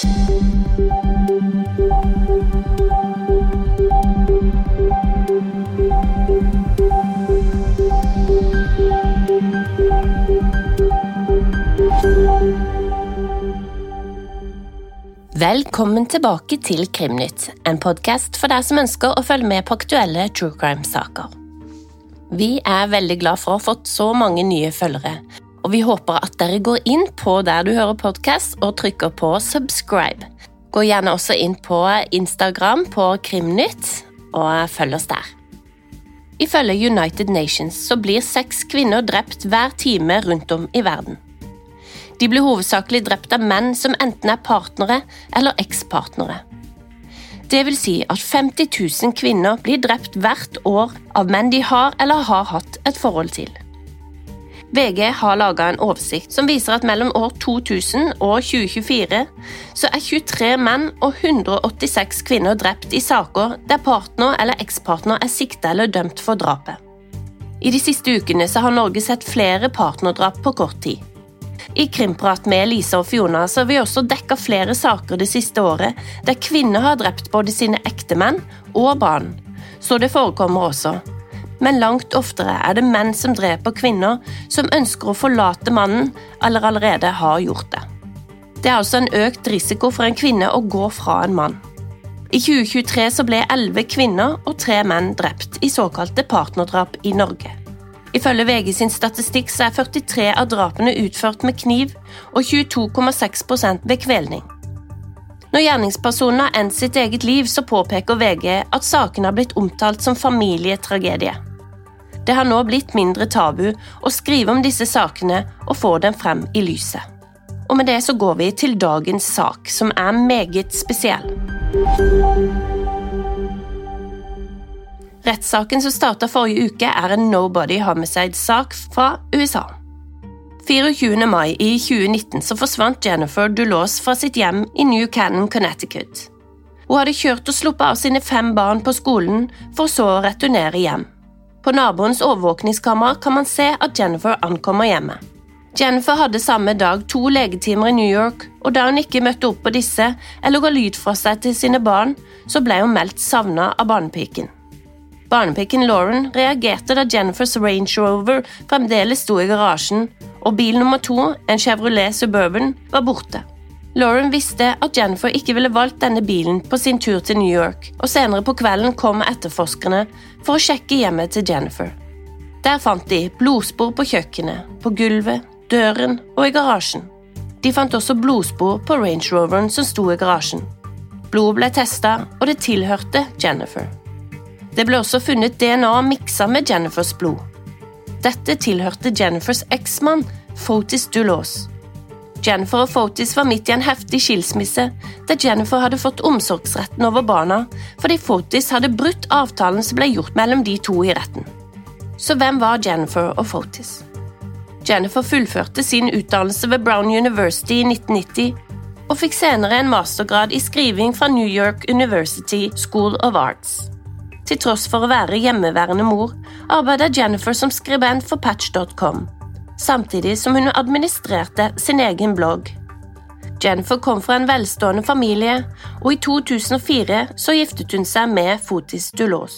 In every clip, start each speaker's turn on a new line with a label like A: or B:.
A: Velkommen tilbake til Krimnytt, en podkast for deg som ønsker å følge med på aktuelle true crime-saker. Vi er veldig glad for å ha fått så mange nye følgere, og vi håper at dere går inn på der du hører podkast og trykker på subscribe. Gå gjerne også inn på Instagram på Krimnytt og følg oss der. Ifølge United Nations så blir seks kvinner drept hver time rundt om i verden. De blir hovedsakelig drept av menn som enten er partnere eller ekspartnere. Det vil si at 50 000 kvinner blir drept hvert år av menn de har eller har hatt et forhold til. VG har laga en oversikt som viser at mellom år 2000 og 2024 så er 23 menn og 186 kvinner drept i saker der partner eller ekspartner er sikta eller dømt for drapet. I de siste ukene så har Norge sett flere partnerdrap på kort tid. I Krimprat med Lisa og Fiona så har vi også dekka flere saker det siste året der kvinner har drept både sine ektemenn og barn. Så det forekommer også. Men langt oftere er det menn som dreper kvinner som ønsker å forlate mannen eller allerede har gjort det. Det er altså en økt risiko for en kvinne å gå fra en mann. I 2023 så ble elleve kvinner og tre menn drept i såkalte partnerdrap i Norge. Ifølge VG sin statistikk så er 43 av drapene utført med kniv og 22,6 ved kvelning. Når gjerningspersonen har endt sitt eget liv, så påpeker VG at sakene har blitt omtalt som familietragedie. Det har nå blitt mindre tabu å skrive om disse sakene og få dem frem i lyset. Og med det så går vi til dagens sak, som er meget spesiell. Rettssaken som starta forrige uke, er en Nobody Homicide-sak fra USA. 24. mai i 2019 så forsvant Jennifer Dulås fra sitt hjem i New Cannon, Connecticut. Hun hadde kjørt og sluppet av sine fem barn på skolen, for så å returnere hjem. På naboens overvåkningskamera kan man se at Jennifer ankommer hjemmet. Jennifer hadde samme dag to legetimer i New York, og da hun ikke møtte opp på disse eller ga lyd fra seg til sine barn, så ble hun meldt savna av barnepiken. Barnepiken Lauren reagerte da Jennifers Range Rover fremdeles sto i garasjen, og bil nummer to, en Chevrolet Suburban, var borte. Lauren visste at Jennifer ikke ville valgt denne bilen på sin tur til New York, og senere på kvelden kom etterforskerne for å sjekke hjemmet til Jennifer. Der fant de blodspor på kjøkkenet, på gulvet, døren og i garasjen. De fant også blodspor på Range Roveren som sto i garasjen. Blodet ble testa, og det tilhørte Jennifer. Det ble også funnet DNA miksa med Jennifers blod. Dette tilhørte Jennifers eksmann, Fotis Dulås. Jennifer og Fotis var midt i en heftig skilsmisse, der Jennifer hadde fått omsorgsretten over barna fordi Fotis hadde brutt avtalen som ble gjort mellom de to i retten. Så hvem var Jennifer og Fotis? Jennifer fullførte sin utdannelse ved Brown University i 1990 og fikk senere en mastergrad i skriving fra New York University School of Arts. Til tross for å være hjemmeværende mor, arbeidet Jennifer som skribent for Patch.com, samtidig som hun administrerte sin egen blogg. Jennifer kom fra en velstående familie, og i 2004 så giftet hun seg med Fotis Dulos.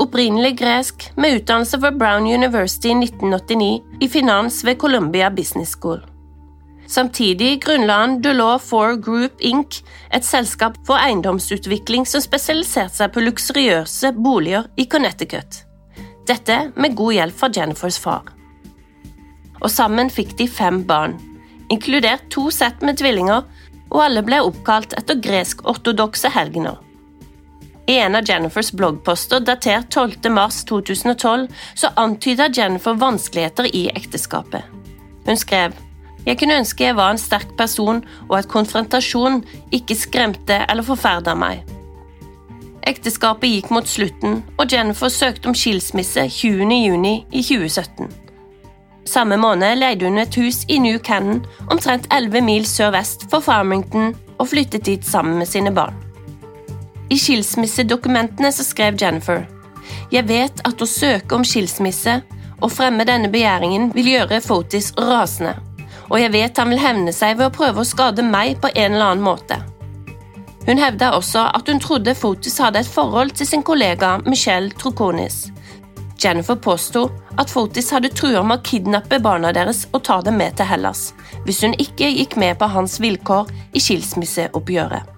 A: Opprinnelig gresk, med utdannelse fra Brown University i 1989 i finans ved Columbia Business School. Samtidig grunnla han Delaw Four Group Inc., et selskap for eiendomsutvikling som spesialiserte seg på luksuriøse boliger i Connecticut. Dette med god hjelp fra Jennifers far. Og sammen fikk de fem barn, inkludert to sett med tvillinger, og alle ble oppkalt etter gresk-ortodokse helgener. I en av Jennifers bloggposter datert 12.3.2012 så antyda Jennifer vanskeligheter i ekteskapet. Hun skrev jeg kunne ønske jeg var en sterk person, og at konfrontasjon ikke skremte eller forferda meg. Ekteskapet gikk mot slutten, og Jennifer søkte om skilsmisse 20.6 i 2017. Samme måned leide hun et hus i New Cannon, omtrent 11 mil sørvest for Farmington, og flyttet dit sammen med sine barn. I skilsmissedokumentene så skrev Jennifer Jeg vet at å søke om skilsmisse og fremme denne begjæringen vil gjøre Fotis rasende og jeg vet han vil hevne seg ved å prøve å skade meg på en eller annen måte. Hun hevda også at hun trodde Fotis hadde et forhold til sin kollega Michelle Troconis. Jennifer påsto at Fotis hadde trua med å kidnappe barna deres og ta dem med til Hellas, hvis hun ikke gikk med på hans vilkår i skilsmisseoppgjøret.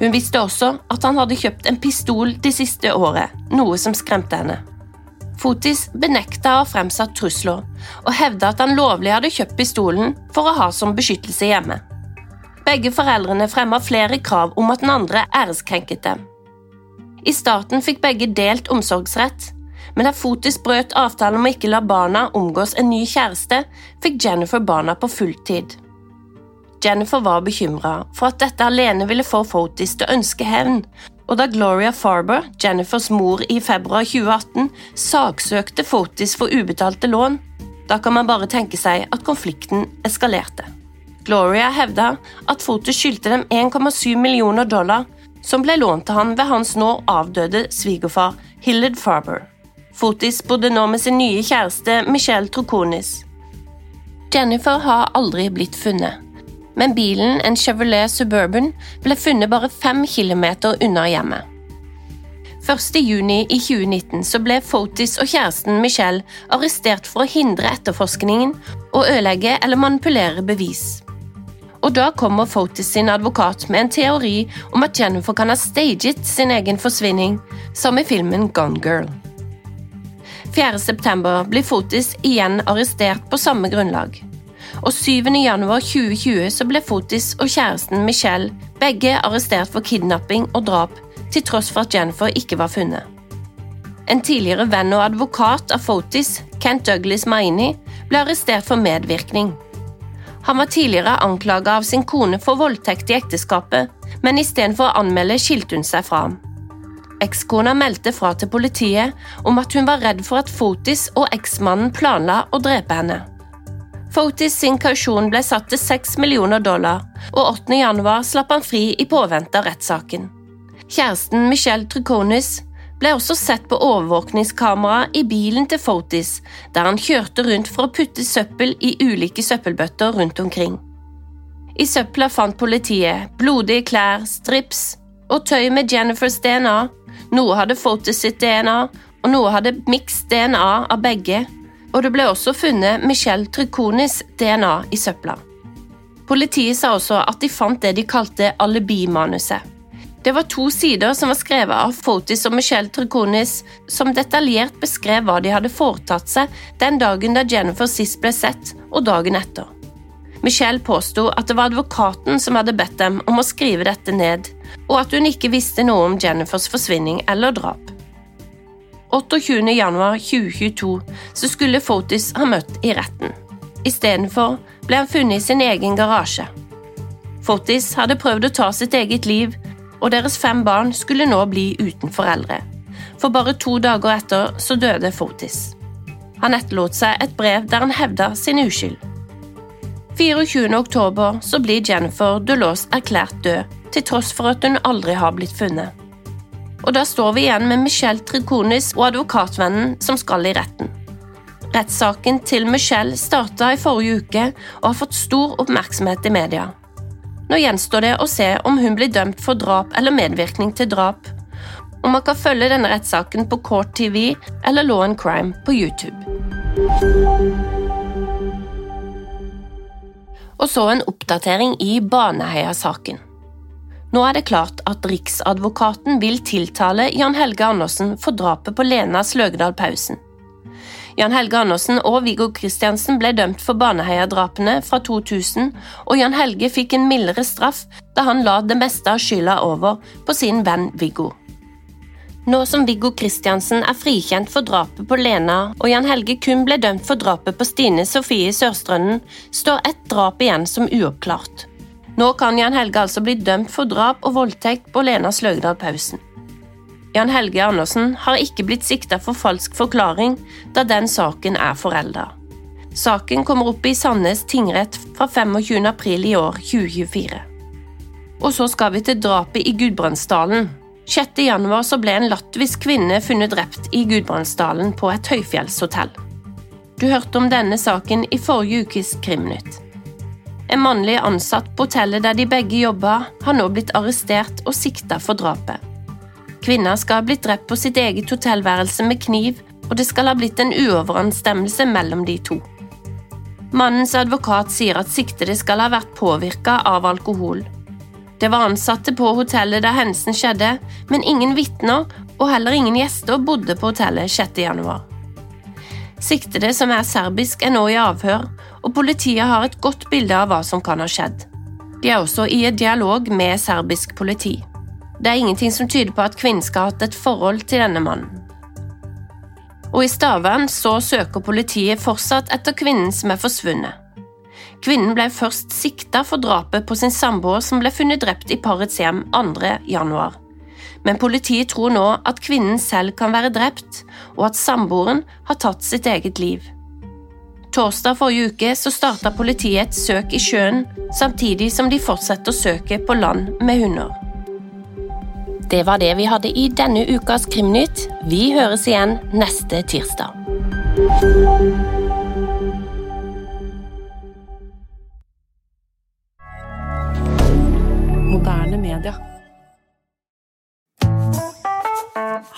A: Hun visste også at han hadde kjøpt en pistol det siste året, noe som skremte henne. Fotis benekta å ha fremsatt trusler, og hevda at han lovlig hadde kjøpt pistolen for å ha som beskyttelse hjemme. Begge foreldrene fremma flere krav om at den andre æreskrenket dem. I starten fikk begge delt omsorgsrett, men da Fotis brøt avtalen om å ikke la barna omgås en ny kjæreste, fikk Jennifer barna på fulltid. Jennifer var bekymra for at dette alene ville få Fotis til å ønske hevn, og da Gloria Farber, Jennifers mor, i februar 2018 saksøkte Fotis for ubetalte lån, da kan man bare tenke seg at konflikten eskalerte. Gloria hevda at Fotis skyldte dem 1,7 millioner dollar, som ble lånt til han ved hans nå avdøde svigerfar Hillard Farber. Fotis bodde nå med sin nye kjæreste Michelle Troconis. Jennifer har aldri blitt funnet, men bilen, en Chevrolet Suburban, ble funnet bare fem kilometer unna hjemmet. 1. juni i 2019 så ble Fotis og kjæresten Michelle arrestert for å hindre etterforskningen og ødelegge eller manipulere bevis. Og da kommer Fotis sin advokat med en teori om at Jennifer kan ha staget sin egen forsvinning, som i filmen Gone Girl. 4.9 blir Fotis igjen arrestert på samme grunnlag. Og 7.1.2020 så ble Fotis og kjæresten Michelle begge arrestert for kidnapping og drap, til tross for at Jennifer ikke var funnet. En tidligere venn og advokat av Fotis, Kent Douglas Maini, ble arrestert for medvirkning. Han var tidligere anklaga av sin kone for voldtekt i ekteskapet, men istedenfor å anmelde skilte hun seg fra ham. Ekskona meldte fra til politiet om at hun var redd for at Fotis og eksmannen planla å drepe henne. Fotis sin kausjon ble satt til 6 millioner dollar, og 8. januar slapp han fri i påvente av rettssaken. Kjæresten Michelle Triconis ble også sett på overvåkningskamera i bilen til Fotis, der han kjørte rundt for å putte søppel i ulike søppelbøtter rundt omkring. I søpla fant politiet blodige klær, strips og tøy med Jennifers DNA. Noe hadde Fotis sitt DNA, og noe hadde mixed DNA av begge, og det ble også funnet Michelle Triconis DNA i søpla. Politiet sa også at de fant det de kalte alibimanuset. Det var to sider som var skrevet av Fotis og Michelle Triconis, som detaljert beskrev hva de hadde foretatt seg den dagen da Jennifer sist ble sett, og dagen etter. Michelle påsto at det var advokaten som hadde bedt dem om å skrive dette ned, og at hun ikke visste noe om Jennifers forsvinning eller drap. 28.1.2022 så skulle Fotis ha møtt i retten. Istedenfor ble han funnet i sin egen garasje. Fotis hadde prøvd å ta sitt eget liv, og deres fem barn skulle nå bli uten foreldre. For bare to dager etter så døde Fotis. Han etterlot seg et brev der han hevda sin uskyld. 24. oktober så blir Jennifer Dulos erklært død, til tross for at hun aldri har blitt funnet. Og da står vi igjen med Michelle Triconis og advokatvennen som skal i retten. Rettssaken til Michelle starta i forrige uke og har fått stor oppmerksomhet i media. Nå gjenstår det å se om hun blir dømt for drap eller medvirkning til drap, og man kan følge denne rettssaken på Court TV eller Law and Crime på YouTube. Og så en oppdatering i Baneheia-saken. Nå er det klart at Riksadvokaten vil tiltale Jan Helge Andersen for drapet på Lena Sløgedal Pausen. Jan Helge Andersen og Viggo Kristiansen ble dømt for Baneheia-drapene fra 2000, og Jan Helge fikk en mildere straff da han la det meste av skylda over på sin venn Viggo. Nå som Viggo Kristiansen er frikjent for drapet på Lena, og Jan Helge kun ble dømt for drapet på Stine Sofie Sørstrønnen, står ett drap igjen som uoppklart. Nå kan Jan Helge altså bli dømt for drap og voldtekt på Lena Sløgdal Pausen. Jan Helge Andersen har ikke blitt sikta for falsk forklaring, da den saken er forelda. Saken kommer opp i Sandnes tingrett fra 25. april i år 2024. Og så skal vi til drapet i Gudbrandsdalen. 6. januar ble en latvisk kvinne funnet drept i Gudbrandsdalen på et høyfjellshotell. Du hørte om denne saken i forrige ukes Krimnytt. En mannlig ansatt på hotellet der de begge jobba, har nå blitt arrestert og sikta for drapet. Kvinna skal ha blitt drept på sitt eget hotellværelse med kniv, og det skal ha blitt en uoveranstemmelse mellom de to. Mannens advokat sier at siktede skal ha vært påvirka av alkohol. Det var ansatte på hotellet der hendelsen skjedde, men ingen vitner og heller ingen gjester bodde på hotellet 6. januar. Siktede som er serbisk, er nå i avhør, og politiet har et godt bilde av hva som kan ha skjedd. De er også i et dialog med serbisk politi. Det er ingenting som tyder på at kvinnen skal ha hatt et forhold til denne mannen. Og i Stavern så søker politiet fortsatt etter kvinnen som er forsvunnet. Kvinnen ble først sikta for drapet på sin samboer som ble funnet drept i parets hjem 2. januar men politiet tror nå at kvinnen selv kan være drept, og at samboeren har tatt sitt eget liv. Torsdag forrige uke så starta politiet et søk i sjøen, samtidig som de fortsetter søket på land med hunder. Det var det vi hadde i denne ukas Krimnytt. Vi høres igjen neste tirsdag.